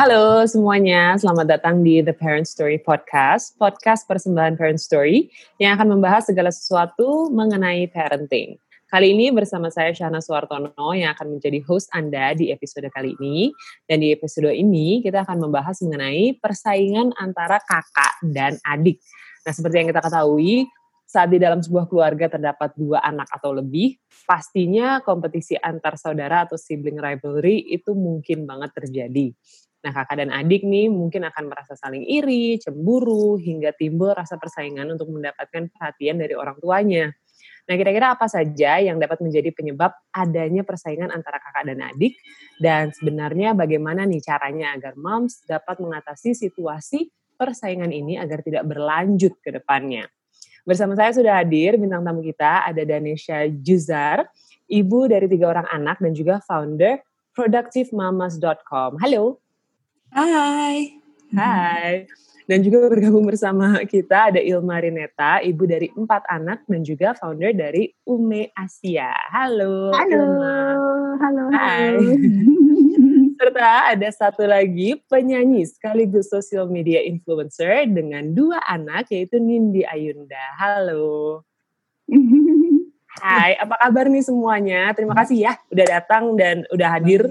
Halo semuanya, selamat datang di The Parent Story Podcast, podcast persembahan Parent Story yang akan membahas segala sesuatu mengenai parenting. Kali ini bersama saya Shana Suartono yang akan menjadi host Anda di episode kali ini. Dan di episode ini kita akan membahas mengenai persaingan antara kakak dan adik. Nah seperti yang kita ketahui, saat di dalam sebuah keluarga terdapat dua anak atau lebih, pastinya kompetisi antar saudara atau sibling rivalry itu mungkin banget terjadi. Nah, kakak dan adik nih mungkin akan merasa saling iri, cemburu, hingga timbul rasa persaingan untuk mendapatkan perhatian dari orang tuanya. Nah, kira-kira apa saja yang dapat menjadi penyebab adanya persaingan antara kakak dan adik? Dan sebenarnya bagaimana nih caranya agar moms dapat mengatasi situasi persaingan ini agar tidak berlanjut ke depannya? Bersama saya sudah hadir bintang tamu kita ada Danesha Juzar, ibu dari tiga orang anak dan juga founder productivemamas.com. Halo. Hai. Hai. Dan juga bergabung bersama kita ada Ilma Rineta, ibu dari empat anak dan juga founder dari Ume Asia. Halo. Halo. Ilma. Halo. Hai. Serta ada satu lagi penyanyi sekaligus social media influencer dengan dua anak yaitu Nindi Ayunda. Halo. Hai, apa kabar nih semuanya? Terima kasih ya udah datang dan udah hadir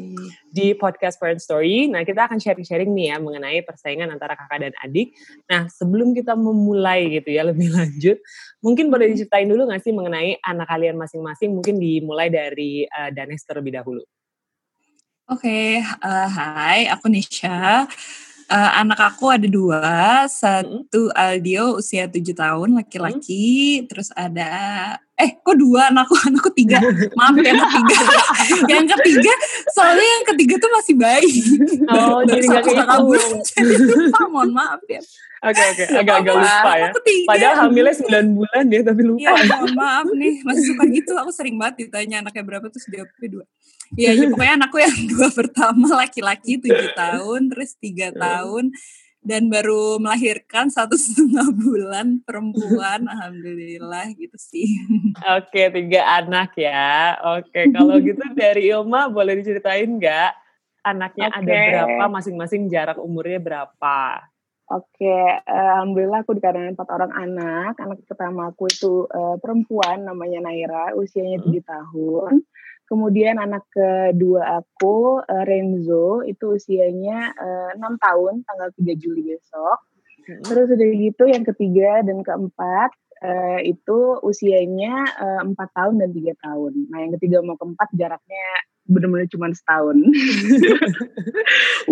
di podcast Parent Story. Nah, kita akan sharing-sharing nih ya mengenai persaingan antara kakak dan adik. Nah, sebelum kita memulai gitu ya lebih lanjut, mungkin boleh diceritain dulu nggak sih mengenai anak kalian masing-masing? Mungkin dimulai dari uh, Danes terlebih dahulu. Oke, okay, uh, hai, aku Nisha. Uh, anak aku ada dua, satu Aldio usia tujuh tahun laki-laki, hmm. terus ada eh kok dua? Anakku anakku tiga. Maaf ya yang ketiga yang ketiga soalnya yang ketiga tuh masih bayi. Oh jadi nggak kayak kabur. Jadi lupa mohon maaf ya. Oke okay, oke, okay. agak-agak lupa ya. Padahal hamilnya 9 bulan dia tapi lupa. Iya, mohon maaf nih, masih suka gitu. Aku sering banget ditanya anaknya berapa terus jawabnya dua. Iya, ya, pokoknya anakku yang dua pertama laki-laki tujuh tahun, terus tiga tahun, dan baru melahirkan satu setengah bulan perempuan alhamdulillah gitu sih oke tiga anak ya oke kalau gitu dari Ilma boleh diceritain nggak anaknya okay. ada berapa masing-masing jarak umurnya berapa Oke, alhamdulillah aku dikarenakan empat orang anak. Anak pertama aku itu uh, perempuan, namanya Naira, usianya tujuh hmm. tahun. Kemudian anak kedua aku uh, Renzo itu usianya eh, enam tahun tanggal 3 Juli besok. Hmm. Terus udah gitu yang ketiga dan keempat uh, itu usianya empat uh, tahun dan tiga tahun. Nah yang ketiga mau keempat jaraknya benar-benar cuma setahun.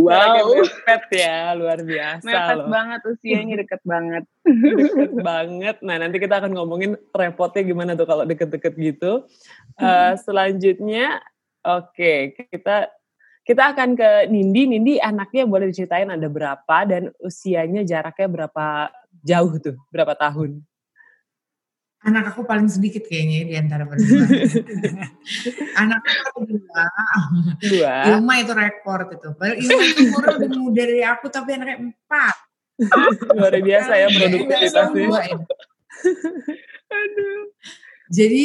wow, mepet ya, luar biasa mepet loh. banget usianya deket banget. deket banget. Nah nanti kita akan ngomongin repotnya gimana tuh kalau deket-deket gitu. Uh, selanjutnya, oke okay, kita kita akan ke Nindi. Nindi anaknya boleh diceritain ada berapa dan usianya jaraknya berapa jauh tuh, berapa tahun? Anak aku paling sedikit kayaknya di antara berdua. Anak aku dua. Dua. Ilma itu rekor itu. Padahal Ilma itu umurnya lebih muda dari aku tapi anaknya empat. Luar biasa ya produktivitasnya. Aduh. Jadi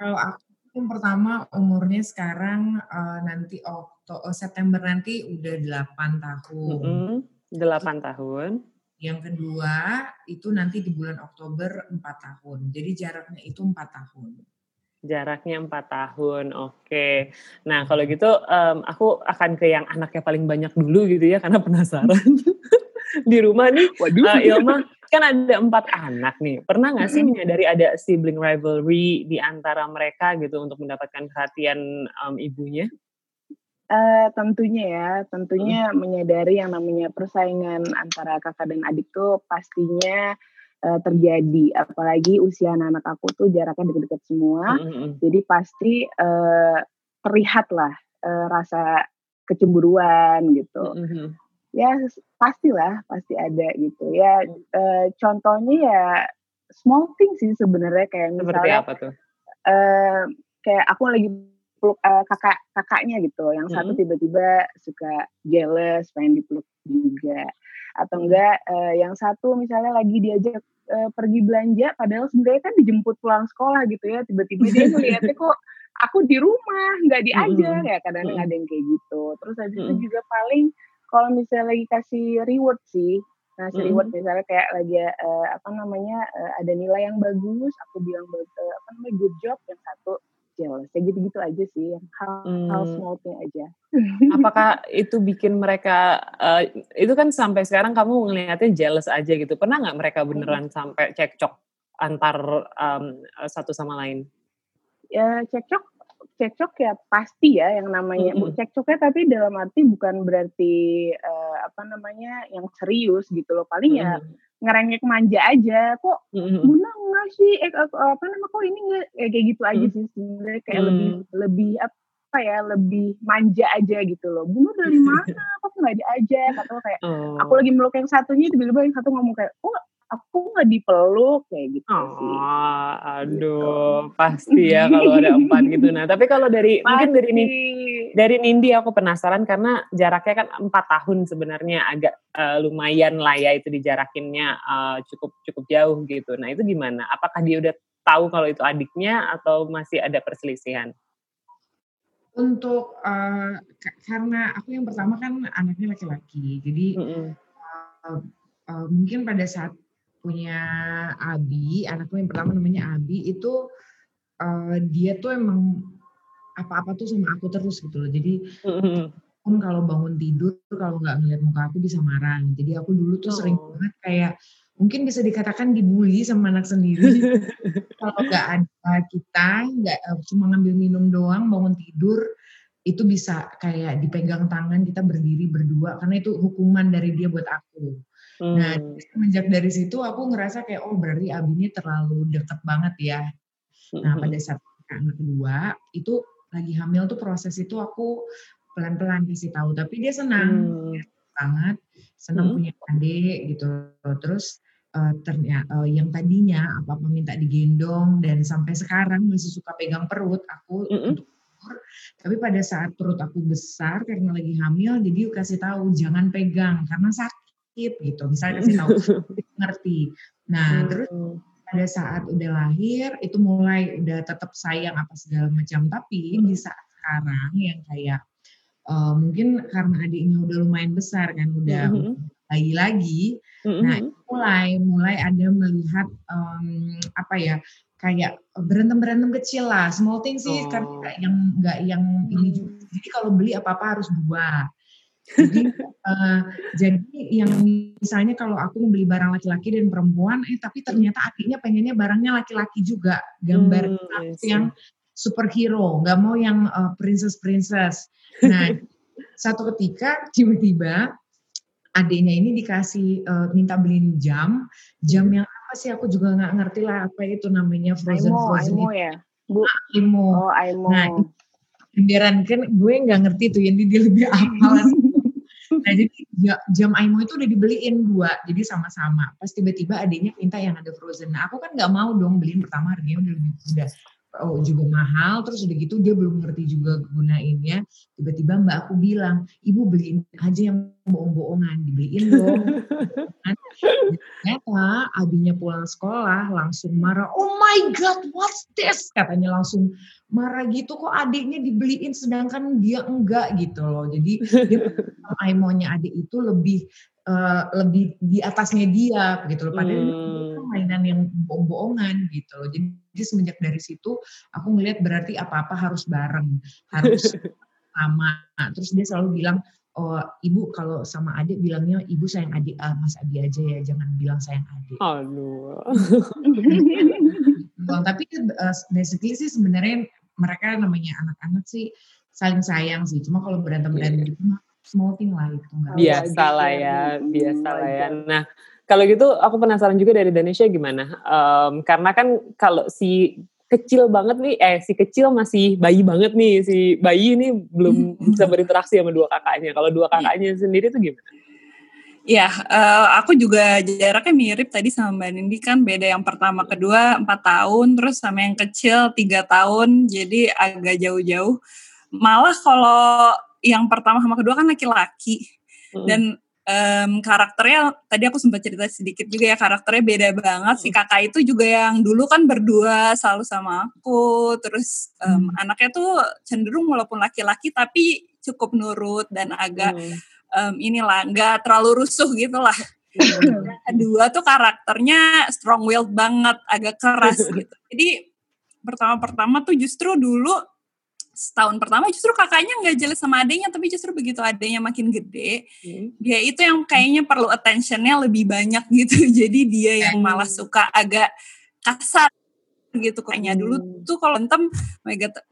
kalau aku yang pertama umurnya sekarang uh, nanti Oktober oh, September nanti udah delapan tahun. Mm -hmm. 8 tahun. Yang kedua itu nanti di bulan Oktober 4 tahun. Jadi jaraknya itu 4 tahun. Jaraknya 4 tahun, oke. Nah kalau gitu um, aku akan ke yang anaknya paling banyak dulu gitu ya karena penasaran. di rumah nih, Waduh. Uh, Ilma kan ada empat anak nih. Pernah nggak sih menyadari ada sibling rivalry di antara mereka gitu untuk mendapatkan perhatian um, ibunya? Uh, tentunya ya, tentunya hmm. menyadari yang namanya persaingan antara kakak dan adik tuh pastinya uh, terjadi. Apalagi usia anak-anak aku tuh jaraknya dekat-dekat semua, hmm. jadi pasti uh, terlihat lah uh, rasa kecemburuan gitu. Hmm. Ya pastilah, pasti ada gitu. Ya uh, contohnya ya small thing sih sebenarnya kayak misalnya. Seperti apa tuh? Uh, kayak aku lagi peluk uh, kakak kakaknya gitu. Yang satu hmm. tiba-tiba suka jealous pengen dipeluk juga. Atau enggak uh, yang satu misalnya lagi diajak uh, pergi belanja padahal sebenarnya kan dijemput pulang sekolah gitu ya. Tiba-tiba dia ngeliatnya kok aku di rumah nggak diajak. Hmm. ya kadang-kadang ada yang kayak gitu. Terus habis itu juga paling kalau misalnya lagi kasih reward sih Nah, si reward mm-hmm. misalnya kayak lagi uh, apa namanya uh, ada nilai yang bagus, aku bilang uh, apa namanya good job, yang satu jealous. Kayak gitu-gitu aja sih, yang hal, hmm. hal small thing aja. Apakah itu bikin mereka uh, itu kan sampai sekarang kamu ngelihatnya jealous aja gitu. Pernah nggak mereka beneran hmm. sampai cekcok antar um, satu sama lain? Ya cekcok cekcok ya pasti ya yang namanya mm -hmm. cekcoknya tapi dalam arti bukan berarti uh, apa namanya yang serius gitu loh paling mm -hmm. ya ngerengek manja aja. Kok bunda enggak sih? Eh, apa namanya kok ini enggak eh, kayak gitu aja mm. sih sebenarnya. Kayak mm. lebih lebih apa ya lebih manja aja gitu loh bunda dari mana kok nggak diajak atau kayak oh. aku lagi meluk yang satunya tiba-tiba yang satu ngomong kayak oh aku nggak dipeluk kayak gitu oh, sih. aduh, gitu. pasti ya kalau ada empat gitu. Nah, tapi kalau dari pasti. mungkin dari dari Nindi aku penasaran karena jaraknya kan empat tahun sebenarnya agak uh, lumayan lah ya itu dijarakinnya uh, cukup cukup jauh gitu. Nah, itu gimana? Apakah dia udah tahu kalau itu adiknya atau masih ada perselisihan? Untuk uh, karena aku yang pertama kan anaknya laki-laki, jadi mm -hmm. uh, uh, mungkin pada saat punya Abi, anakku yang pertama namanya Abi itu uh, dia tuh emang apa-apa tuh sama aku terus gitu loh. Jadi mm-hmm. om kalau bangun tidur kalau nggak ngeliat muka aku bisa marah. Jadi aku dulu tuh oh. sering banget kayak mungkin bisa dikatakan dibully sama anak sendiri. kalau nggak ada kita, nggak uh, cuma ngambil minum doang, bangun tidur itu bisa kayak dipegang tangan kita berdiri berdua karena itu hukuman dari dia buat aku. Nah, hmm. Nah, semenjak dari situ aku ngerasa kayak oh berarti Abi ini terlalu deket banget ya. Nah, hmm. pada saat anak kedua itu lagi hamil tuh proses itu aku pelan-pelan kasih tahu, tapi dia senang hmm. banget, senang hmm. punya adik gitu. Terus uh, ternyata uh, yang tadinya apa apa minta digendong dan sampai sekarang masih suka pegang perut aku hmm. untuk tapi pada saat perut aku besar karena lagi hamil jadi kasih tahu jangan pegang karena sakit gitu misalnya kasih tahu ngerti nah hmm. terus pada saat udah lahir itu mulai udah tetap sayang apa segala macam tapi di saat sekarang yang kayak uh, mungkin karena adiknya udah lumayan besar kan udah mm-hmm. bayi lagi mm-hmm. nah mulai mulai ada melihat um, apa ya kayak berantem berantem kecil lah small thing sih oh. karena yang nggak yang ini juga. Jadi kalau beli apa apa harus dua. Jadi, uh, jadi yang misalnya kalau aku membeli barang laki-laki dan perempuan, eh tapi ternyata akhirnya pengennya barangnya laki-laki juga, gambar hmm, yang superhero, nggak mau yang uh, princess-princess. Nah, satu ketika tiba-tiba adiknya ini dikasih uh, minta beliin jam, jam yang apa sih aku juga nggak ngerti lah apa itu namanya frozen Aimo, frozen Aimo ya, Bu. Nah, Aimo. Oh, Aimo. Nah, Beneran kan gue nggak ngerti tuh yang dia lebih apa Nah jadi jam Aimo itu udah dibeliin dua, jadi sama-sama. Pas tiba-tiba adiknya minta yang ada frozen. Nah aku kan nggak mau dong beliin pertama harganya udah lebih udah oh, juga mahal. Terus udah gitu dia belum ngerti juga gunainnya. Tiba-tiba mbak aku bilang, ibu beliin aja yang bohong-bohongan, dibeliin dong. ternyata abinya pulang sekolah langsung marah, oh my god, what's this? Katanya langsung marah gitu kok adiknya dibeliin sedangkan dia enggak gitu loh. Jadi dia Aimonya adik itu lebih uh, lebih di atasnya dia gitu loh. Padahal hmm. itu mainan yang bohong-bohongan gitu loh. Jadi, jadi semenjak dari situ aku ngelihat berarti apa-apa harus bareng, harus sama. Terus dia selalu bilang oh ibu kalau sama adik bilangnya ibu sayang adik uh, mas Abi aja ya jangan bilang sayang adik. Aduh. Bang, tapi uh, basically sih sebenarnya mereka namanya anak-anak sih saling sayang sih. Cuma kalau berantem berantem yeah. gitu small thing lah itu. Biasa lah ya, biasa lah ya. Nah kalau gitu aku penasaran juga dari Indonesia gimana? Um, karena kan kalau si kecil banget nih, eh si kecil masih bayi banget nih, si bayi ini belum bisa berinteraksi sama dua kakaknya. Kalau dua kakaknya sendiri tuh gimana? Ya, uh, aku juga jaraknya mirip tadi sama Mbak Nindi kan beda yang pertama kedua empat tahun, terus sama yang kecil tiga tahun, jadi agak jauh-jauh. Malah kalau yang pertama sama kedua kan laki-laki hmm. dan um, karakternya tadi aku sempat cerita sedikit juga ya karakternya beda banget si kakak itu juga yang dulu kan berdua selalu sama aku terus um, hmm. anaknya tuh cenderung walaupun laki-laki tapi cukup nurut dan agak hmm. um, inilah nggak terlalu rusuh gitu lah. kedua tuh karakternya strong willed banget, agak keras gitu. Jadi pertama-pertama tuh justru dulu setahun pertama justru kakaknya nggak jelas sama adanya tapi justru begitu adanya makin gede hmm. dia itu yang kayaknya perlu attentionnya lebih banyak gitu jadi dia yang malah suka agak kasar gitu kayaknya hmm. dulu tuh kalau entem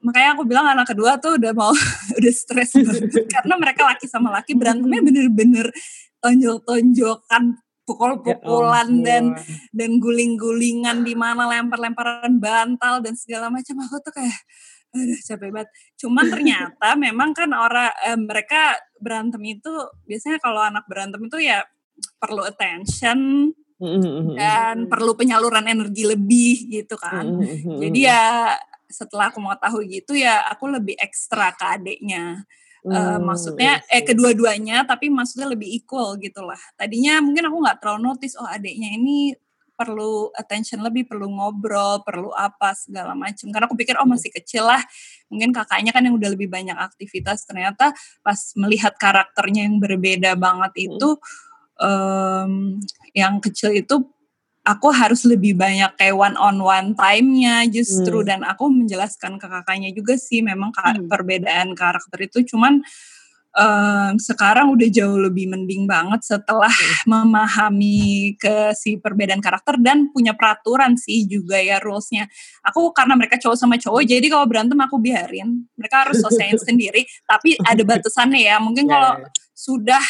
makanya aku bilang anak kedua tuh udah mau udah stres banget karena mereka laki sama laki berantemnya hmm. bener-bener tonjok-tonjokan pukul-pukulan ya, dan dan guling-gulingan di mana lempar-lemparan bantal dan segala macam aku tuh kayak aduh capek banget. Cuman ternyata memang kan orang eh, mereka berantem itu biasanya kalau anak berantem itu ya perlu attention mm-hmm. dan perlu penyaluran energi lebih gitu kan. Jadi ya setelah aku mau tahu gitu ya aku lebih ekstra ke adiknya. Uh, maksudnya eh kedua-duanya tapi maksudnya lebih equal gitu lah. Tadinya mungkin aku nggak terlalu notice oh adiknya ini perlu attention lebih, perlu ngobrol, perlu apa segala macam. Karena aku pikir oh masih kecil lah, mungkin kakaknya kan yang udah lebih banyak aktivitas. Ternyata pas melihat karakternya yang berbeda banget hmm. itu, um, yang kecil itu aku harus lebih banyak kayak one on one time-nya justru hmm. dan aku menjelaskan ke kakaknya juga sih memang hmm. perbedaan karakter itu cuman um, sekarang udah jauh lebih mending banget setelah memahami ke si perbedaan karakter dan punya peraturan sih juga ya rulesnya. Aku karena mereka cowok sama cowok, jadi kalau berantem aku biarin. Mereka harus selesaiin sendiri, tapi ada batasannya ya. Mungkin kalau yeah. sudah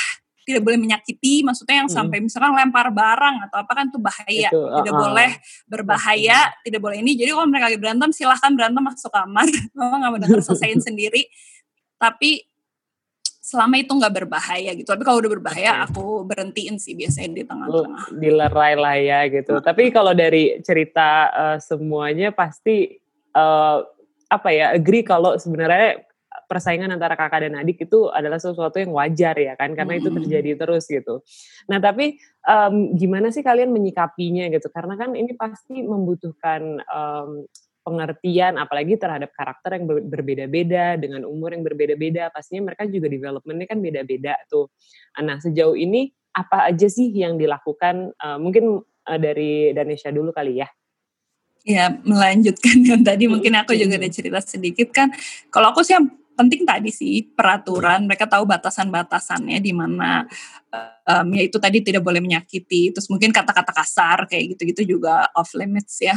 tidak boleh menyakiti, maksudnya yang hmm. sampai misalkan lempar barang atau apa kan itu bahaya, itu, tidak uh, boleh berbahaya, uh, tidak boleh ini. Jadi kalau mereka lagi berantem silahkan berantem masuk kamar, mama nggak mau dengar selesaiin sendiri. Tapi selama itu nggak berbahaya gitu. Tapi kalau udah berbahaya, okay. aku berhentiin sih biasanya di tengah-tengah. Dilerai lah ya gitu. Hmm. Tapi kalau dari cerita uh, semuanya pasti uh, apa ya agree kalau sebenarnya persaingan antara kakak dan adik itu adalah sesuatu yang wajar ya kan karena itu terjadi terus gitu. Nah tapi um, gimana sih kalian menyikapinya gitu karena kan ini pasti membutuhkan um, pengertian apalagi terhadap karakter yang berbeda-beda dengan umur yang berbeda-beda pastinya mereka juga developmentnya kan beda-beda tuh. Nah sejauh ini apa aja sih yang dilakukan uh, mungkin uh, dari Danesha dulu kali ya? Ya melanjutkan yang tadi mungkin aku juga ada cerita sedikit kan. Kalau aku sih yang penting tadi sih peraturan mereka tahu batasan-batasannya di mana um, ya itu tadi tidak boleh menyakiti terus mungkin kata-kata kasar kayak gitu-gitu juga off limits ya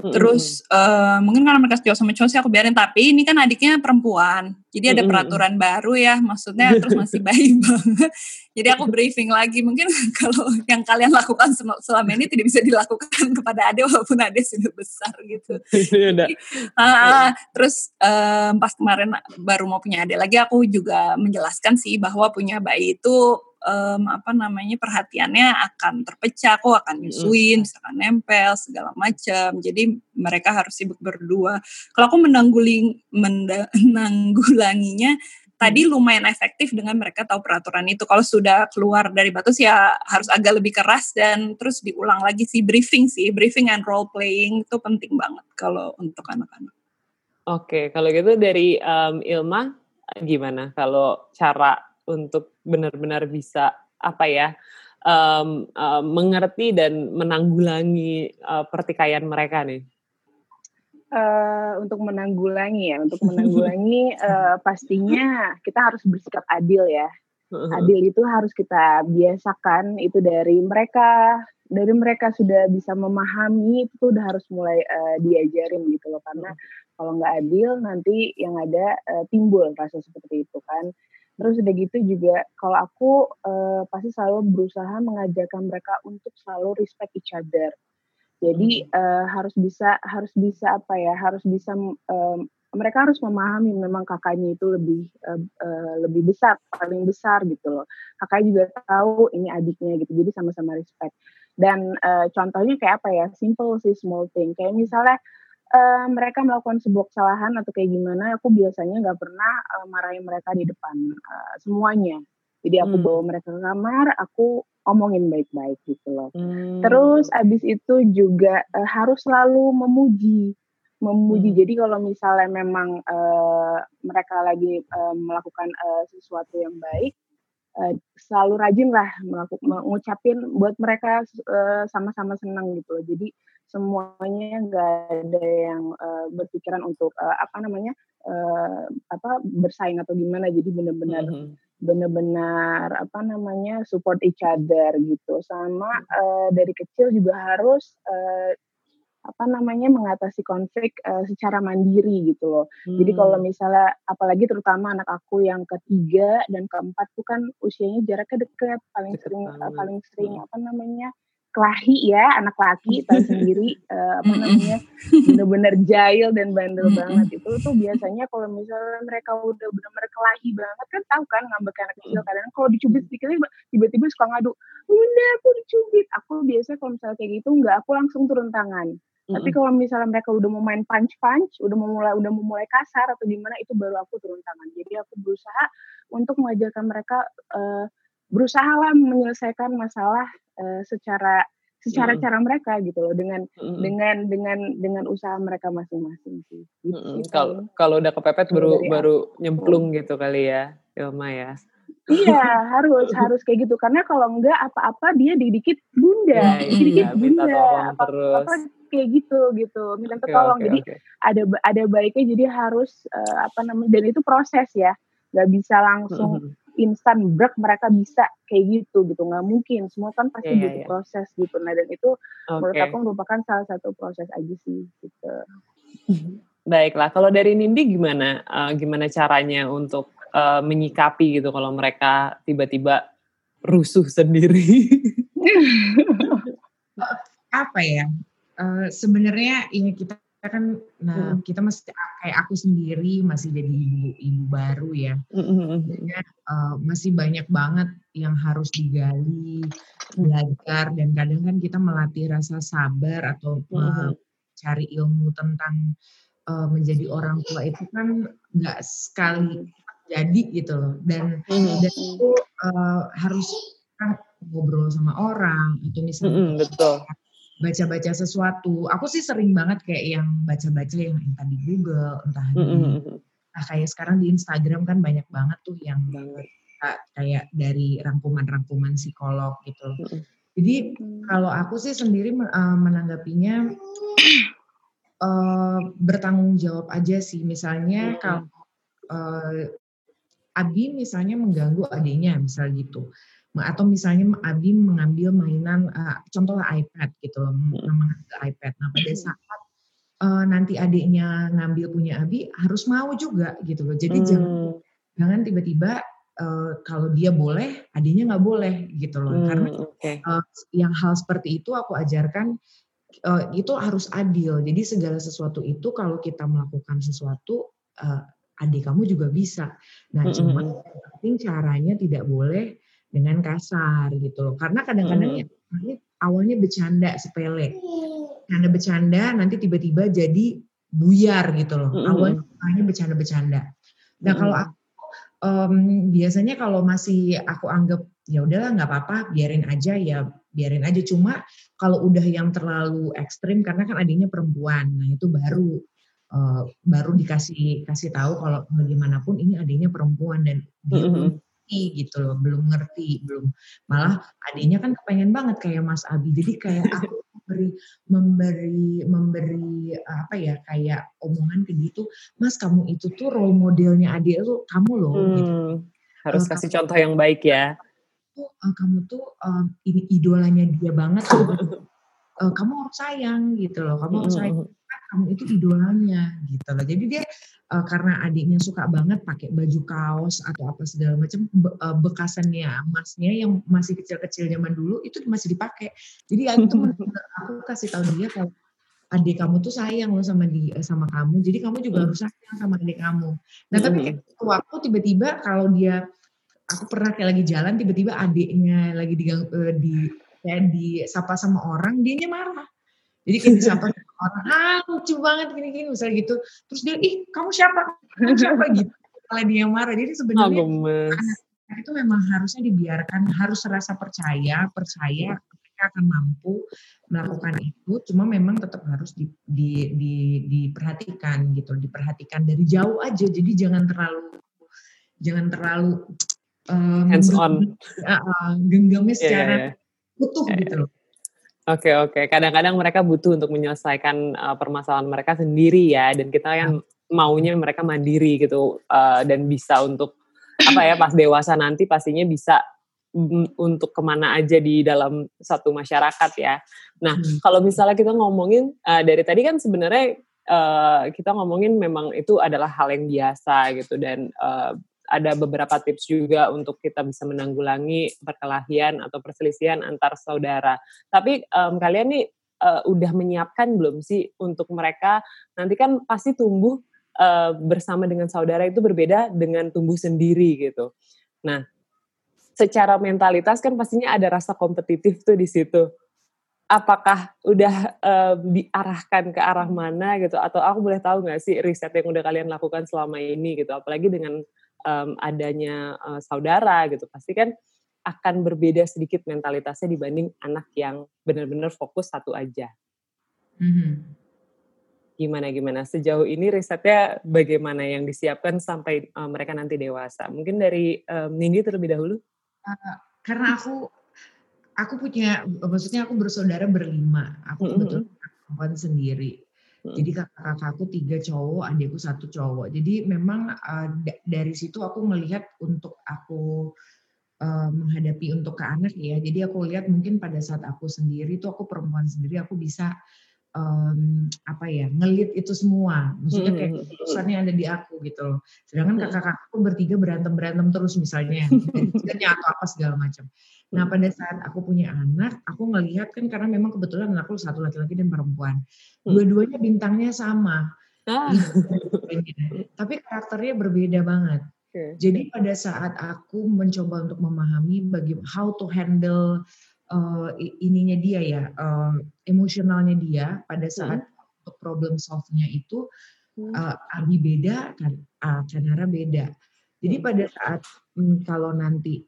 Terus uh, mungkin karena mereka cowok sama cowok sih aku biarin tapi ini kan adiknya perempuan. Jadi ada peraturan baru ya, maksudnya terus masih bayi banget. Jadi aku briefing lagi mungkin kalau yang kalian lakukan selama ini tidak bisa dilakukan kepada adik walaupun adik sudah besar gitu. Jadi, uh, terus uh, pas kemarin baru mau punya adik lagi aku juga menjelaskan sih bahwa punya bayi itu um, apa namanya perhatiannya akan terpecah, kok akan nyusuin, misalkan nempel segala macam. Jadi mereka harus sibuk berdua. Kalau aku menangguling menanggulanginya tadi lumayan efektif dengan mereka tahu peraturan itu. Kalau sudah keluar dari batas ya harus agak lebih keras dan terus diulang lagi sih briefing sih, briefing and role playing itu penting banget kalau untuk anak-anak. Oke, kalau gitu dari um, Ilma gimana kalau cara untuk benar-benar bisa apa ya um, um, mengerti dan menanggulangi uh, pertikaian mereka nih? Uh, untuk menanggulangi ya, untuk menanggulangi uh, pastinya kita harus bersikap adil ya. Adil itu harus kita biasakan itu dari mereka dari mereka sudah bisa memahami itu udah harus mulai uh, diajarin gitu loh karena kalau nggak adil nanti yang ada uh, timbul rasa seperti itu kan Terus udah gitu juga kalau aku uh, pasti selalu berusaha mengajarkan mereka untuk selalu respect each other. Jadi uh, harus bisa harus bisa apa ya? Harus bisa um, mereka harus memahami memang kakaknya itu lebih uh, uh, lebih besar, paling besar gitu loh. Kakaknya juga tahu ini adiknya gitu. Jadi sama-sama respect. Dan uh, contohnya kayak apa ya? Simple sih small thing. Kayak misalnya uh, mereka melakukan sebuah kesalahan atau kayak gimana, aku biasanya nggak pernah uh, marahin mereka di depan uh, semuanya. Jadi aku hmm. bawa mereka ke kamar, aku omongin baik-baik gitu loh. Hmm. Terus abis itu juga uh, harus selalu memuji, memuji. Hmm. Jadi kalau misalnya memang uh, mereka lagi uh, melakukan uh, sesuatu yang baik, uh, selalu rajin lah mengucapin buat mereka uh, sama-sama senang gitu loh. Jadi semuanya nggak ada yang uh, berpikiran untuk uh, apa namanya uh, apa bersaing atau gimana. Jadi benar-benar mm -hmm. benar-benar apa namanya support each other gitu. Sama uh, dari kecil juga harus uh, apa namanya mengatasi konflik uh, secara mandiri gitu loh. Hmm. Jadi kalau hmm. misalnya apalagi terutama anak aku yang ketiga dan keempat tuh kan usianya jaraknya dekat, paling Deket sering uh, paling sering hmm. apa namanya kelahi ya anak laki tahu sendiri uh, apa namanya benar-benar jahil dan bandel banget. Itu tuh biasanya kalau misalnya mereka udah benar-benar kelahi banget kan tahu kan ngambek anak kecil kadang kalau dicubit sedikit tiba-tiba suka ngadu bunda aku dicubit. Aku biasa kalau misalnya kayak gitu nggak aku langsung turun tangan. Tapi kalau misalnya mereka udah mau main punch punch, udah mau mulai udah mau mulai kasar atau gimana itu baru aku turun tangan. Jadi aku berusaha untuk mengajarkan mereka uh, berusaha lah menyelesaikan masalah uh, secara secara mm. cara mereka gitu loh dengan mm. dengan dengan dengan usaha mereka masing-masing sih. Gitu mm. Kalau kalau udah kepepet baru baru nyemplung gitu kali ya, Ilma ya. Iya harus harus kayak gitu karena kalau enggak apa-apa dia dikit bunda, ya, dikit iya, bunda, apa, apa kayak gitu gitu minta okay, tolong okay, jadi okay. ada ada baiknya jadi harus uh, apa namanya dan itu proses ya nggak bisa langsung mm -hmm. Instan break mereka bisa kayak gitu gitu. Nggak mungkin semua kan pasti yeah, butuh yeah. proses gitu. Nah dan itu okay. menurut aku merupakan salah satu proses aja sih gitu. Baiklah kalau dari Nindi gimana? Uh, gimana caranya untuk uh, menyikapi gitu kalau mereka tiba-tiba rusuh sendiri? Apa ya? Uh, sebenarnya ini kita kan nah hmm. kita masih kayak aku sendiri masih jadi ibu ibu baru ya hmm. uh, masih banyak banget yang harus digali belajar dan kadang kan kita melatih rasa sabar atau hmm. cari ilmu tentang uh, menjadi orang tua itu kan nggak sekali jadi gitu loh dan hmm. dan itu uh, harus kan ngobrol sama orang atau misalnya hmm, betul baca-baca sesuatu. Aku sih sering banget kayak yang baca-baca yang entah di Google, entah di mm -hmm. nah kayak sekarang di Instagram kan banyak banget tuh yang banget. kayak dari rangkuman-rangkuman psikolog gitu. Mm -hmm. Jadi kalau aku sih sendiri uh, menanggapinya uh, bertanggung jawab aja sih. Misalnya mm -hmm. kalau uh, Abi misalnya mengganggu adiknya, misal gitu atau misalnya Abi mengambil mainan uh, contohnya iPad gitu loh, mengambil iPad. Nah pada saat uh, nanti adiknya ngambil punya Abi harus mau juga gitu loh. Jadi hmm. jangan jangan tiba-tiba uh, kalau dia boleh, adiknya nggak boleh gitu loh. Hmm, Karena okay. uh, yang hal seperti itu aku ajarkan uh, itu harus adil. Jadi segala sesuatu itu kalau kita melakukan sesuatu uh, adik kamu juga bisa. Nah, hmm. cuma penting caranya tidak boleh dengan kasar gitu loh. Karena kadang-kadang hmm. ya ini awalnya bercanda sepele. Karena bercanda nanti tiba-tiba jadi buyar gitu loh. Hmm. Awalnya bercanda-bercanda. Nah, hmm. kalau aku um, biasanya kalau masih aku anggap ya udahlah nggak apa-apa, biarin aja ya biarin aja. Cuma kalau udah yang terlalu ekstrim karena kan adiknya perempuan, nah itu baru uh, baru dikasih kasih tahu kalau bagaimanapun ini adiknya perempuan dan dia mm -hmm ngerti gitu loh, belum ngerti, belum malah adiknya kan kepengen banget kayak Mas Abi. Jadi kayak aku memberi memberi memberi apa ya kayak omongan ke gitu, Mas kamu itu tuh role modelnya adik itu kamu loh. Gitu. Hmm, gitu. Harus uh, kasih kamu, contoh yang baik ya. Tuh, uh, kamu tuh uh, ini idolanya dia banget. uh, kamu harus sayang gitu loh, kamu harus sayang. Hmm kamu itu idolanya gitu loh. Jadi dia uh, karena adiknya suka banget pakai baju kaos atau apa segala macam be, uh, bekasannya emasnya yang masih kecil-kecil zaman dulu itu masih dipakai. Jadi itu aku kasih tahu dia kalau adik kamu tuh sayang loh sama di eh, sama kamu. Jadi kamu juga harus sayang sama adik kamu. Nah, tapi kayak waktu tiba-tiba kalau dia aku pernah kayak lagi jalan tiba-tiba adiknya lagi di di kayak di sapa sama orang, dianya marah. Jadi kayak disapa orang, ah lucu banget gini-gini misalnya gitu. Terus dia, ih kamu siapa? Kamu siapa gitu. Kalau dia marah, jadi sebenarnya anak itu memang harusnya dibiarkan, harus rasa percaya, percaya mereka akan mampu melakukan itu. Cuma memang tetap harus di, di, di, diperhatikan gitu, diperhatikan dari jauh aja. Jadi jangan terlalu, jangan terlalu um, hands on uh, genggamnya iya, secara yeah, yeah. utuh yeah, gitu loh. Oke okay, oke. Okay. Kadang-kadang mereka butuh untuk menyelesaikan uh, permasalahan mereka sendiri ya, dan kita yang maunya mereka mandiri gitu uh, dan bisa untuk apa ya pas dewasa nanti pastinya bisa untuk ke mana aja di dalam satu masyarakat ya. Nah hmm. kalau misalnya kita ngomongin uh, dari tadi kan sebenarnya uh, kita ngomongin memang itu adalah hal yang biasa gitu dan uh, ada beberapa tips juga untuk kita bisa menanggulangi perkelahian atau perselisihan antar saudara. Tapi um, kalian nih uh, udah menyiapkan belum sih untuk mereka nanti kan pasti tumbuh uh, bersama dengan saudara itu berbeda dengan tumbuh sendiri gitu. Nah, secara mentalitas kan pastinya ada rasa kompetitif tuh di situ. Apakah udah diarahkan ke arah mana gitu atau aku boleh tahu nggak sih riset yang udah kalian lakukan selama ini gitu apalagi dengan um, adanya uh, saudara gitu pasti kan akan berbeda sedikit mentalitasnya dibanding anak yang benar-benar fokus satu aja. Mm-hmm. Gimana gimana sejauh ini risetnya bagaimana yang disiapkan sampai uh, mereka nanti dewasa? Mungkin dari um, Nindi terlebih dahulu karena aku aku punya maksudnya aku bersaudara berlima. Aku kebetulan perempuan sendiri. Jadi kakak-kakakku tiga cowok, adikku satu cowok. Jadi memang uh, dari situ aku melihat untuk aku uh, menghadapi untuk ke anak ya. Jadi aku lihat mungkin pada saat aku sendiri tuh aku perempuan sendiri aku bisa um, apa ya ngelit itu semua. Maksudnya kayak hmm. keputusannya ada di aku gitu loh. Sedangkan hmm. kakak-kakakku bertiga berantem berantem terus misalnya. Dan atau apa segala macam. Nah pada saat aku punya anak aku ngelihat kan karena memang kebetulan anakku satu laki-laki dan perempuan. Hmm. dua-duanya bintangnya sama. Ah. tapi karakternya berbeda banget. Jadi pada saat aku mencoba untuk memahami bagaimana how to handle uh, ininya dia ya uh, emosionalnya dia pada hmm. saat hmm. problem solve-nya itu uh, Abi beda kan uh, Kanara beda. Jadi hmm. pada saat um, kalau nanti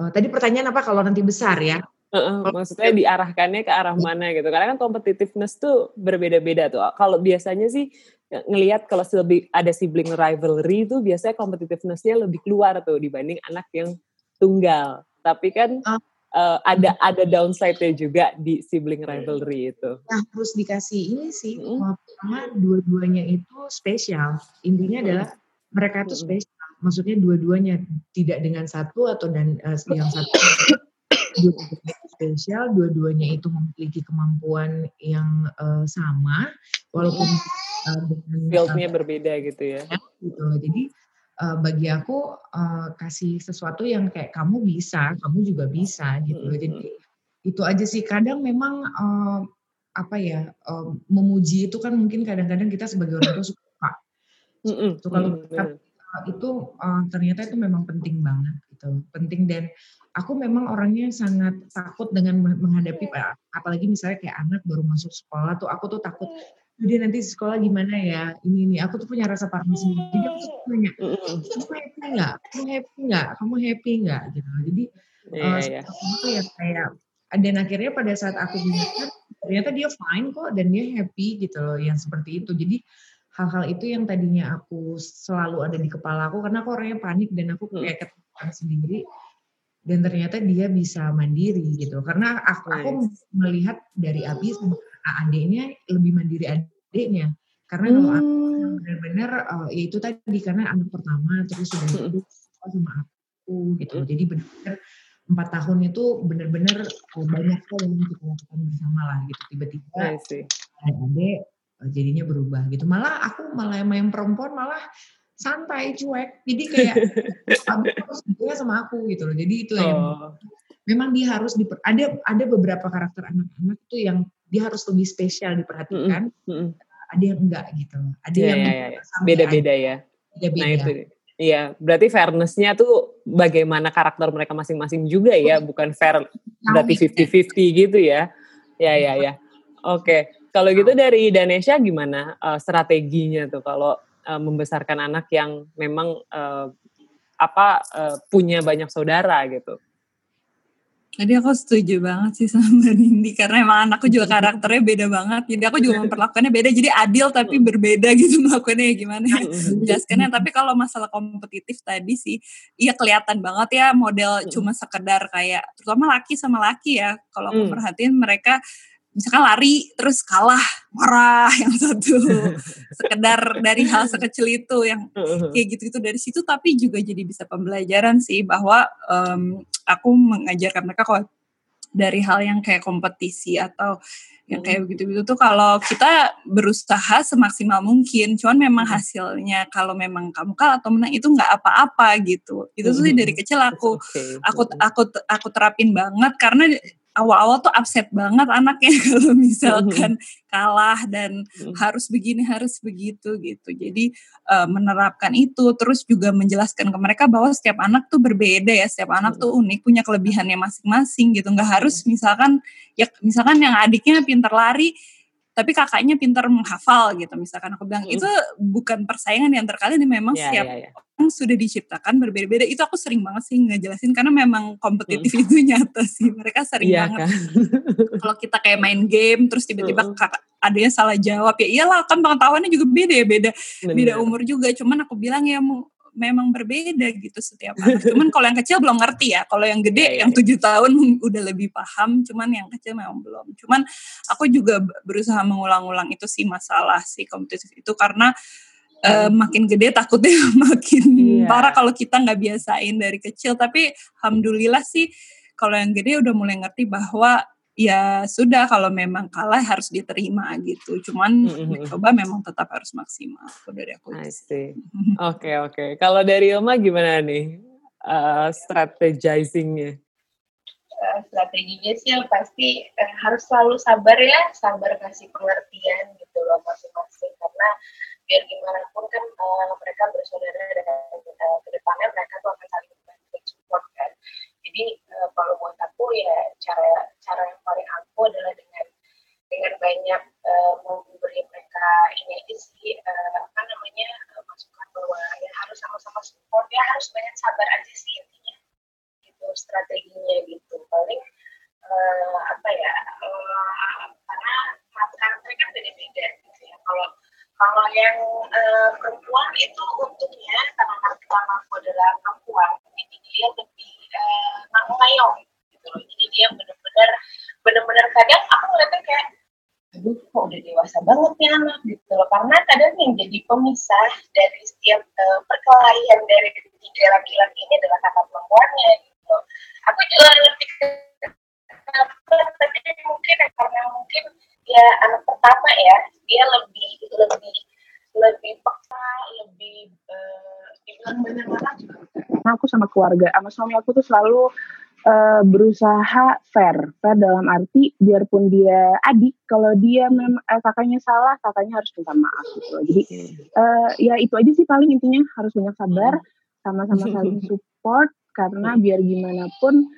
uh, tadi pertanyaan apa kalau nanti besar ya? Uh, maksudnya diarahkannya ke arah mana gitu. Karena kan competitiveness tuh berbeda-beda tuh. Kalau biasanya sih ngelihat kalau lebih ada sibling rivalry tuh biasanya competitivenessnya lebih keluar tuh dibanding anak yang tunggal. Tapi kan uh, uh, ada ada downside-nya juga di sibling rivalry itu. Nah, harus dikasih ini sih, mm. pertama dua-duanya itu spesial. Intinya mm. adalah mereka itu mm. spesial. Maksudnya dua-duanya tidak dengan satu atau dan uh, yang satu dua spesial, dua-duanya itu memiliki kemampuan yang uh, sama, walaupun uh, dengan fieldnya uh, berbeda gitu ya. Gitu loh. Jadi uh, bagi aku uh, kasih sesuatu yang kayak kamu bisa, kamu juga bisa gitu. Mm -hmm. Jadi itu aja sih. Kadang memang uh, apa ya uh, memuji itu kan mungkin kadang-kadang kita sebagai orang tua suka. Mm -hmm. So, kalau mm -hmm. itu uh, ternyata itu memang penting banget gitu, penting dan aku memang orangnya sangat takut dengan menghadapi apalagi misalnya kayak anak baru masuk sekolah tuh aku tuh takut jadi nanti sekolah gimana ya? Ini ini. Aku tuh punya rasa parno sendiri. Jadi aku tuh nanya kamu happy nggak? Kamu happy nggak? Kamu happy nggak? Gitu. Jadi yeah, uh, yeah. itu ya kayak dan akhirnya pada saat aku bilang ternyata dia fine kok dan dia happy gitu loh yang seperti itu. Jadi hal-hal itu yang tadinya aku selalu ada di kepala aku karena aku orangnya panik dan aku kayak ketakutan sendiri dan ternyata dia bisa mandiri gitu. Karena aku, aku melihat dari Abi sama adiknya lebih mandiri adiknya. Karena hmm. kalau aku benar-benar uh, ya itu tadi karena anak pertama terus sudah itu sama aku gitu. Hmm. jadi benar-benar empat tahun itu benar-benar uh, banyak hal yang kita lakukan bersama lah gitu. Tiba-tiba adik uh, jadinya berubah gitu. Malah aku malah yang perempuan malah santai cuek. Jadi kayak gitu ya sama aku gitu loh. Jadi itu oh. yang memang dia harus diper, ada ada beberapa karakter anak-anak tuh yang dia harus lebih spesial diperhatikan. Mm -hmm. ada yang enggak gitu. Ada yeah, yang yeah, yeah. beda-beda ya. Beda-beda. Nah itu iya berarti fairnessnya tuh bagaimana karakter mereka masing-masing juga ya bukan fair berarti fifty fifty gitu ya. Ya ya ya. Oke. Okay. kalau gitu dari Danesha gimana uh, strateginya tuh kalau uh, membesarkan anak yang memang uh, apa uh, punya banyak saudara gitu? Jadi aku setuju banget sih sama Nindi karena emang anakku juga karakternya beda banget. Jadi aku juga memperlakukannya beda. Jadi adil tapi berbeda gitu melakukannya ya gimana ya. Jelaskannya. Tapi kalau masalah kompetitif tadi sih, iya kelihatan banget ya model cuma sekedar kayak terutama laki sama laki ya. Kalau aku perhatiin mereka misalkan lari terus kalah marah yang satu. Sekedar dari hal sekecil itu yang kayak gitu itu dari situ tapi juga jadi bisa pembelajaran sih bahwa um, aku mengajarkan mereka kok dari hal yang kayak kompetisi atau yang kayak begitu-begitu tuh kalau kita berusaha semaksimal mungkin cuman memang hasilnya kalau memang kamu kalah atau menang itu nggak apa-apa gitu. Itu tuh dari kecil aku aku aku aku terapin banget karena awal-awal tuh upset banget anaknya kalau misalkan kalah dan mm. harus begini harus begitu gitu. Jadi uh, menerapkan itu terus juga menjelaskan ke mereka bahwa setiap anak tuh berbeda ya, setiap anak tuh unik punya kelebihannya masing-masing gitu. Nggak harus misalkan ya misalkan yang adiknya pintar lari tapi kakaknya pintar menghafal gitu misalkan aku bilang itu bukan persaingan yang terkali ini memang yeah, setiap yeah, yeah sudah diciptakan berbeda-beda itu aku sering banget sih ngejelasin karena memang kompetitif hmm. itu nyata sih mereka sering iya, banget kan? kalau kita kayak main game terus tiba-tiba hmm. kakak adanya salah jawab ya iyalah kan pengetahuannya juga beda ya beda Bener. beda umur juga cuman aku bilang ya memang berbeda gitu setiap anak. Cuman kalau yang kecil belum ngerti ya. Kalau yang gede yeah, yang iya. tujuh tahun udah lebih paham. Cuman yang kecil memang belum. Cuman aku juga berusaha mengulang-ulang itu sih masalah si kompetitif itu karena uh, makin gede takutnya makin yeah. parah kalau kita nggak biasain dari kecil tapi alhamdulillah sih kalau yang gede udah mulai ngerti bahwa ya sudah kalau memang kalah harus diterima gitu. Cuman mm-hmm. coba memang tetap harus maksimal dari aku oke oke. Kalau dari Ilma gimana nih uh, strategizingnya? Uh, strateginya sih yang pasti uh, harus selalu sabar ya sabar kasih pengertian gitu loh masing-masing. Karena biar gimana pun kan uh, mereka bersaudara dan uh, ke depannya mereka tuh akan saling membantu dan support kan jadi uh, kalau buat aku ya cara cara yang paling aku adalah dengan dengan banyak uh, memberi mereka ini aja sih uh, apa namanya uh, masukan bahwa ya harus sama-sama support ya harus banyak sabar aja sih intinya gitu strateginya gitu paling uh, apa ya uh, karena karakternya kan beda-beda gitu ya kalau kalau yang uh, perempuan itu untungnya karena anak pertama aku adalah perempuan, jadi dia lebih uh, ngayong gitu loh. Jadi dia benar-benar benar-benar kadang aku ngeliatnya kayak aduh kok udah dewasa banget nih anak gitu loh karena kadang yang jadi pemisah dari setiap uh, perkelahian dari tiga laki-laki ini adalah kakak perempuannya gitu. Aku juga lebih tapi mungkin karena mungkin ya anak pertama ya dia lebih lebih lebih peka lebih uh, dibilang banyak aku sama keluarga sama suami aku tuh selalu uh, berusaha fair. Fair dalam arti biarpun dia adik kalau dia mem eh, kakaknya salah kakaknya harus minta maaf gitu jadi uh, ya itu aja sih paling intinya harus banyak sabar sama-sama saling support karena biar gimana pun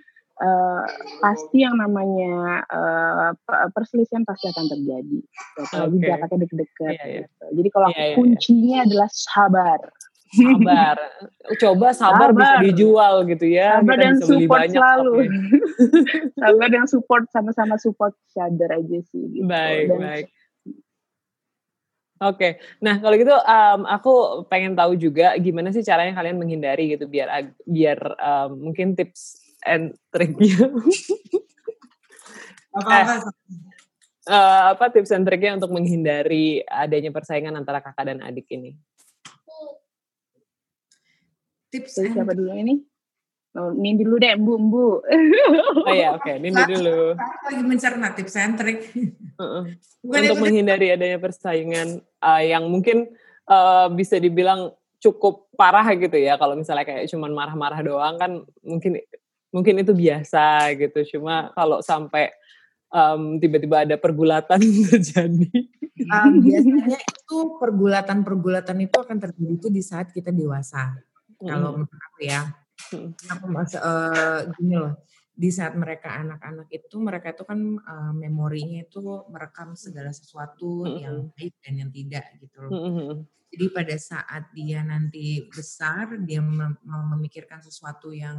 uh, pasti yang namanya uh, perselisihan pasti akan terjadi. Apalagi okay. jaraknya deket-deket. Yeah, yeah. Gitu. Jadi kalau yeah, yeah, kuncinya yeah. adalah sabar. Sabar. Coba sabar, sabar bisa dijual gitu ya. Sabar dan support banyak selalu. sabar dan support sama-sama support sadar aja sih. Gitu. Baik, dan, baik. Oke, okay. nah kalau gitu um, aku pengen tahu juga gimana sih caranya kalian menghindari gitu biar biar um, mungkin tips and triknya. apa, apa? Eh, uh, apa tips and triknya untuk menghindari adanya persaingan antara kakak dan adik ini? Tips Jadi siapa dulu ini? Oh, Nindi dulu deh, Bu, Bu. oh iya, oke. Okay. Nindi dulu. Aku lagi mencerna tips and trik. Uh-uh. Untuk menghindari adanya persaingan uh, yang mungkin uh, bisa dibilang cukup parah gitu ya. Kalau misalnya kayak cuman marah-marah doang kan mungkin mungkin itu biasa gitu cuma kalau sampai um, tiba-tiba ada pergulatan terjadi um, biasanya itu pergulatan-pergulatan itu akan terjadi itu di saat kita dewasa hmm. kalau menurut aku ya. Aku masa uh, gini loh di saat mereka anak-anak itu mereka itu kan uh, memorinya itu merekam segala sesuatu mm-hmm. yang baik dan yang tidak gitu loh. Mm-hmm. Jadi pada saat dia nanti besar dia mem- memikirkan sesuatu yang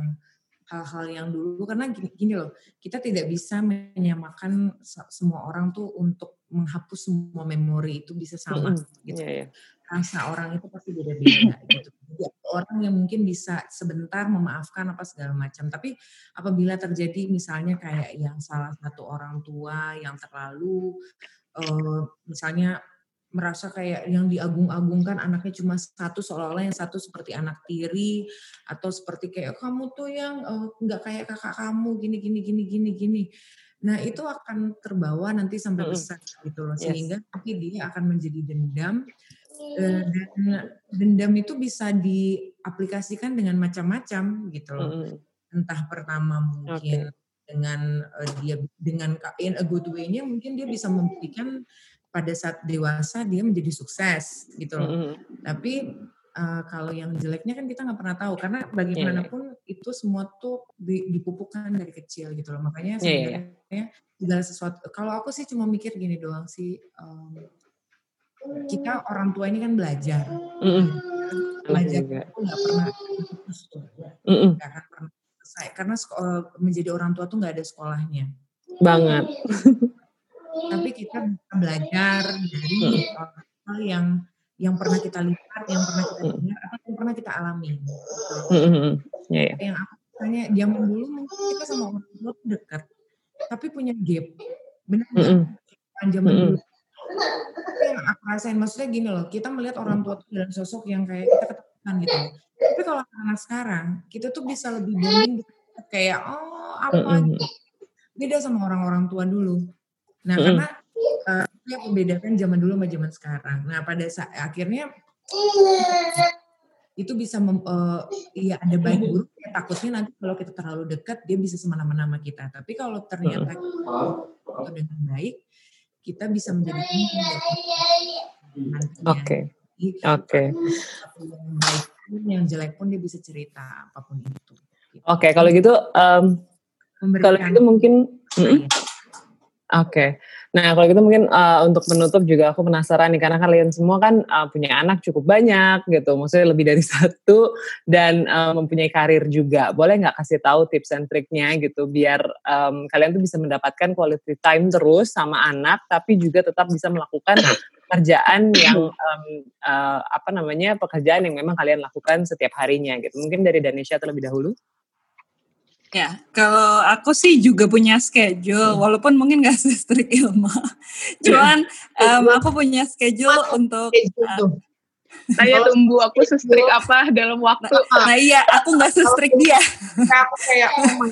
hal-hal yang dulu karena gini, gini loh kita tidak bisa menyamakan semua orang tuh untuk menghapus semua memori itu bisa sama mm -hmm. gitu yeah, yeah. rasa orang itu pasti beda-beda gitu jadi orang yang mungkin bisa sebentar memaafkan apa segala macam tapi apabila terjadi misalnya kayak yang salah satu orang tua yang terlalu uh, misalnya merasa kayak yang diagung-agungkan anaknya cuma satu seolah-olah yang satu seperti anak tiri atau seperti kayak kamu tuh yang uh, nggak kayak kakak kamu gini gini gini gini gini nah itu akan terbawa nanti sampai besar gitu loh sehingga yes. nanti dia akan menjadi dendam uh, dan dendam itu bisa diaplikasikan dengan macam-macam gitu loh entah pertama mungkin okay. dengan uh, dia dengan in a good way-nya mungkin dia bisa memberikan pada saat dewasa dia menjadi sukses gitu loh. Mm -hmm. Tapi uh, kalau yang jeleknya kan kita nggak pernah tahu karena bagaimanapun yeah. itu semua tuh dipupukkan dari kecil gitu loh. Makanya sebenarnya yeah, segala sesuatu. Kalau aku sih cuma mikir gini doang sih. Um, kita orang tua ini kan belajar, mm -hmm. belajar itu nggak pernah mm akan pernah selesai karena menjadi orang tua tuh nggak ada sekolahnya. Banget. tapi kita bisa belajar dari hal yang yang pernah kita lihat, yang pernah kita dengar, atau yang pernah kita alami. Gitu. Yeah, yeah. Yang aku tanya, zaman dulu mungkin kita sama orang tua dekat, tapi punya gap. Benar? Mm -hmm. zaman mm -hmm. dulu. Tapi yang aku rasain, maksudnya gini loh, kita melihat orang tua itu dalam sosok yang kayak kita ketakutan gitu. Tapi kalau anak sekarang, kita tuh bisa lebih bonding kayak, oh apa mm -hmm. beda sama orang-orang tua dulu. Nah, mm. karena uh, yang membedakan zaman dulu sama zaman sekarang. Nah, pada saat akhirnya itu bisa mem, uh, ya ada baik buruk ya takutnya nanti kalau kita terlalu dekat dia bisa semena-mena sama kita. Tapi kalau ternyata kita dengan baik kita bisa menjadi oke. Oke. yang jelek pun dia bisa cerita apa pun itu. Oke okay, kalau gitu um, kalau itu mungkin Oke, okay. nah kalau gitu mungkin uh, untuk menutup juga aku penasaran nih karena kalian semua kan uh, punya anak cukup banyak gitu, maksudnya lebih dari satu dan uh, mempunyai karir juga. Boleh nggak kasih tahu tips and triknya gitu biar um, kalian tuh bisa mendapatkan quality time terus sama anak, tapi juga tetap bisa melakukan pekerjaan yang um, uh, apa namanya pekerjaan yang memang kalian lakukan setiap harinya gitu. Mungkin dari Danisha terlebih dahulu. Ya, kalau aku sih juga punya schedule, hmm. walaupun mungkin gak se-strict Ilma. Cuman um, aku punya schedule untuk uh, Saya tunggu aku sestrik apa dalam waktu. Nah, nah iya, aku nggak sestrik dia. aku kayak oh my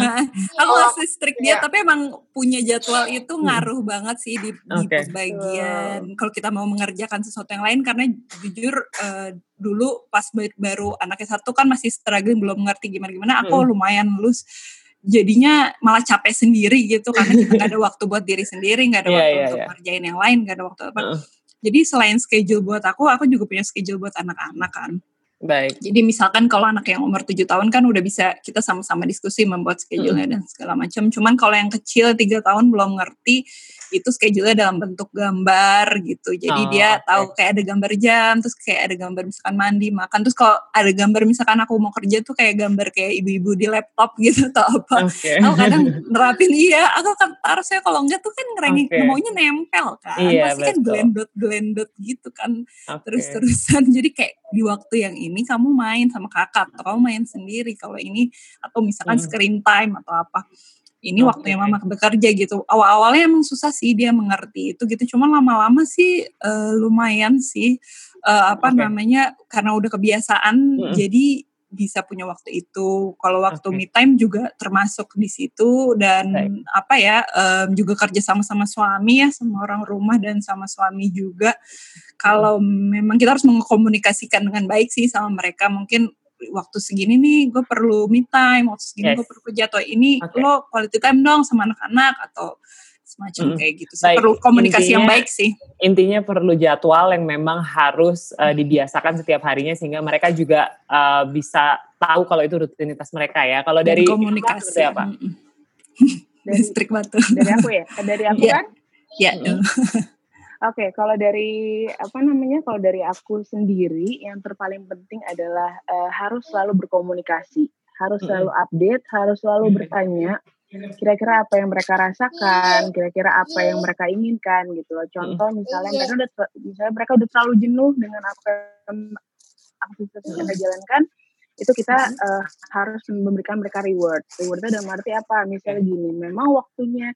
nah, aku nggak sestrik dia, tapi emang punya jadwal itu hmm. ngaruh hmm. banget sih di, okay. di bagian kalau kita mau mengerjakan sesuatu yang lain karena jujur uh, dulu pas baru anaknya satu kan masih struggling belum ngerti gimana gimana, aku hmm. lumayan lulus jadinya malah capek sendiri gitu karena kita nggak ada waktu buat diri sendiri nggak ada yeah, waktu yeah, untuk yeah. ngerjain yang lain nggak ada waktu apa uh. Jadi selain schedule buat aku, aku juga punya schedule buat anak-anak kan. Baik. Jadi misalkan kalau anak yang umur 7 tahun kan udah bisa kita sama-sama diskusi membuat schedule-nya mm. dan segala macam. Cuman kalau yang kecil 3 tahun belum ngerti, itu schedule-nya dalam bentuk gambar gitu. Jadi oh, dia okay. tahu kayak ada gambar jam, terus kayak ada gambar misalkan mandi, makan. Terus kalau ada gambar misalkan aku mau kerja tuh kayak gambar kayak ibu-ibu di laptop gitu atau apa. Okay. Aku kadang nerapin iya, aku kan harusnya kalau enggak tuh kan ngerengin okay. maunya nempel kan. Iya, Pasti kan glendot glendot gitu kan. Okay. Terus-terusan. Jadi kayak di waktu yang ini kamu main sama kakak atau kamu main sendiri kalau ini atau misalkan hmm. screen time atau apa ini okay. waktunya mama bekerja gitu. Awal-awalnya emang susah sih dia mengerti itu gitu. Cuma lama-lama sih uh, lumayan sih uh, apa okay. namanya karena udah kebiasaan mm-hmm. jadi bisa punya waktu itu. Kalau waktu okay. me time juga termasuk di situ dan okay. apa ya um, juga kerja sama sama suami ya sama orang rumah dan sama suami juga. Kalau memang kita harus mengkomunikasikan dengan baik sih sama mereka mungkin waktu segini nih gue perlu me time, waktu segini yes. gue perlu kerja atau ini okay. lo quality time dong sama anak-anak atau semacam mm. kayak gitu. Baik, perlu komunikasi intinya, yang baik sih. Intinya perlu jadwal yang memang harus uh, dibiasakan setiap harinya sehingga mereka juga uh, bisa tahu kalau itu rutinitas mereka ya. Kalau dari komunikasi apa? dari Distrik Batu. Dari aku ya? Dari aku yeah. kan? Iya. Yeah. Oke, okay, kalau dari apa namanya? Kalau dari aku sendiri, yang terpaling penting adalah uh, harus selalu berkomunikasi. harus selalu update, harus selalu bertanya kira-kira apa yang mereka rasakan, kira-kira apa yang mereka inginkan gitu loh. Contoh misalnya mereka udah misalnya mereka udah terlalu jenuh dengan apa yang aktivitas yang mereka jalankan, itu kita uh, harus memberikan mereka reward. Reward itu dalam arti apa? Misalnya gini, memang waktunya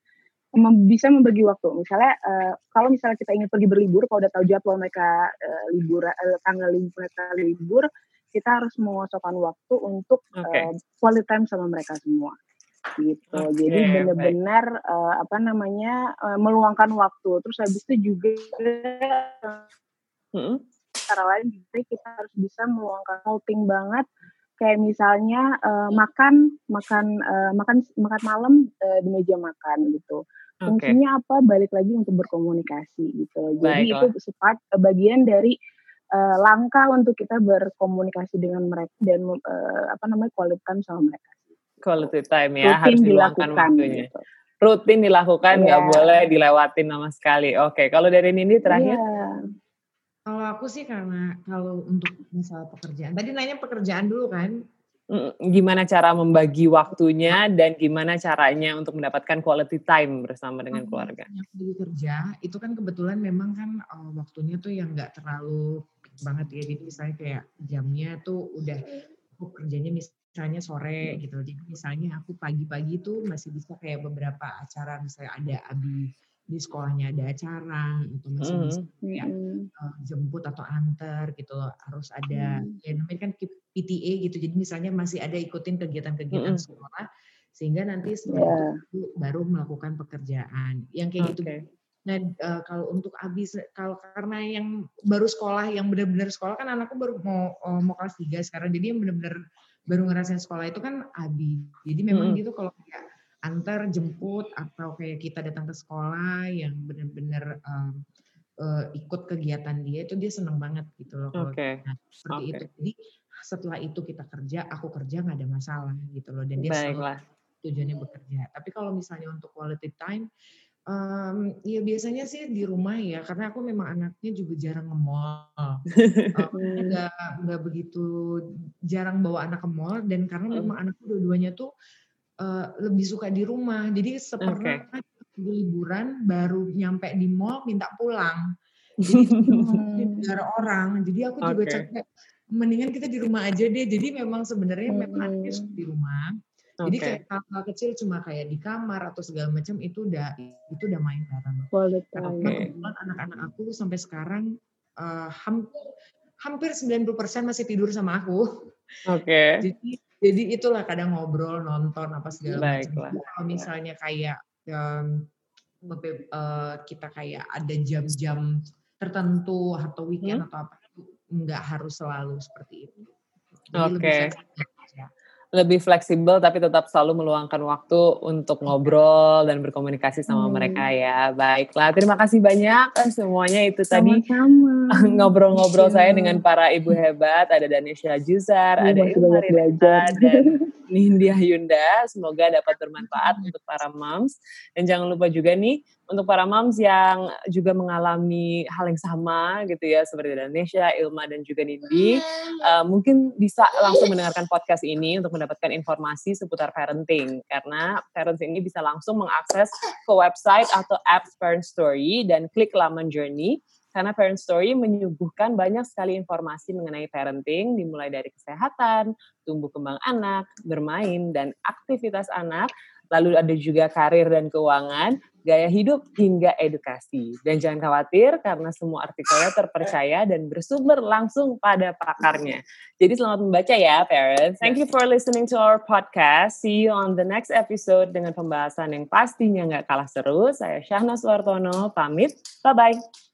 bisa membagi waktu. Misalnya uh, kalau misalnya kita ingin pergi berlibur, kalau udah tahu jadwal mereka uh, libur, uh, tanggal libur mereka libur, kita harus mengosokkan waktu untuk okay. uh, quality time sama mereka semua gitu. Okay, Jadi benar-benar uh, apa namanya uh, meluangkan waktu. Terus habis itu juga hmm. cara lain juga kita harus bisa meluangkan helping banget kayak misalnya uh, makan makan uh, makan makan malam uh, di meja makan gitu. Fungsinya okay. apa? Balik lagi untuk berkomunikasi gitu. Jadi Baiklah. itu part bagian dari uh, langkah untuk kita berkomunikasi dengan mereka dan uh, apa namanya quality time sama mereka. Quality time ya Rutin harus dilakukan waktunya. Gitu. Rutin dilakukan nggak yeah. boleh dilewatin sama sekali. Oke, okay. kalau dari Nindi terakhir. Yeah. Kalau aku sih karena kalau untuk masalah pekerjaan, tadi nanya pekerjaan dulu kan, gimana cara membagi waktunya dan gimana caranya untuk mendapatkan quality time bersama dengan keluarga. Kerja itu kan kebetulan memang kan uh, waktunya tuh yang nggak terlalu banget ya. Jadi misalnya kayak jamnya tuh udah aku kerjanya misalnya sore gitu. Jadi misalnya aku pagi-pagi tuh masih bisa kayak beberapa acara misalnya ada abi di sekolahnya ada acara atau masih mm. bisa kayak uh, jemput atau antar gitu loh harus ada mm. ya namanya kan PTA gitu jadi misalnya masih ada ikutin kegiatan-kegiatan mm. sekolah sehingga nanti setelah yeah. itu baru melakukan pekerjaan yang kayak okay. gitu nah uh, kalau untuk abis kalau karena yang baru sekolah yang benar-benar sekolah kan anakku baru mau uh, mau kelas 3 sekarang jadi yang benar-benar baru ngerasain sekolah itu kan abi jadi memang mm. gitu kalau kayak antar jemput atau kayak kita datang ke sekolah yang benar-benar um, uh, ikut kegiatan dia itu dia seneng banget gitu loh kalau okay. nah, seperti okay. itu jadi setelah itu kita kerja aku kerja nggak ada masalah gitu loh dan dia Baiklah. selalu tujuannya bekerja tapi kalau misalnya untuk quality time Um, ya biasanya sih di rumah ya, karena aku memang anaknya juga jarang nge-mall. nggak nggak begitu jarang bawa anak ke mall dan karena memang anakku dua-duanya tuh uh, lebih suka di rumah. Jadi sepernah okay. liburan baru nyampe di mall minta pulang. Jadi negara orang. Jadi aku juga okay. capek. Mendingan kita di rumah aja deh. Jadi memang sebenarnya hmm. memang anaknya di rumah. Jadi kayak hal-hal kecil cuma kayak di kamar atau segala macam itu udah itu udah main bareng. Karena kebetulan anak-anak aku sampai sekarang uh, ham, hampir 90% masih tidur sama aku. Oke. Okay. Jadi jadi itulah kadang ngobrol nonton apa segala macam kalau misalnya kayak um, kita kayak ada jam-jam tertentu atau weekend hmm? atau apa nggak harus selalu seperti itu. Oke. Okay lebih fleksibel tapi tetap selalu meluangkan waktu untuk ngobrol dan berkomunikasi sama hmm. mereka ya. Baiklah, terima kasih banyak eh, semuanya itu Sama -sama. tadi ngobrol-ngobrol saya dengan para ibu hebat. Ada Danisha Juzar, ya, ada Ilma dan Nindya Yunda. Semoga dapat bermanfaat untuk para moms. Dan jangan lupa juga nih untuk para moms yang juga mengalami hal yang sama gitu ya seperti Indonesia, Ilma dan juga Nindi, uh, mungkin bisa langsung mendengarkan podcast ini untuk mendapatkan informasi seputar parenting. Karena parents ini bisa langsung mengakses ke website atau apps Parent Story dan klik laman journey. Karena Parent Story menyuguhkan banyak sekali informasi mengenai parenting, dimulai dari kesehatan, tumbuh kembang anak, bermain, dan aktivitas anak, lalu ada juga karir dan keuangan, gaya hidup hingga edukasi. Dan jangan khawatir karena semua artikelnya terpercaya dan bersumber langsung pada pakarnya. Jadi selamat membaca ya parents. Thank you for listening to our podcast. See you on the next episode dengan pembahasan yang pastinya nggak kalah seru. Saya Syahna Suartono, pamit. Bye-bye.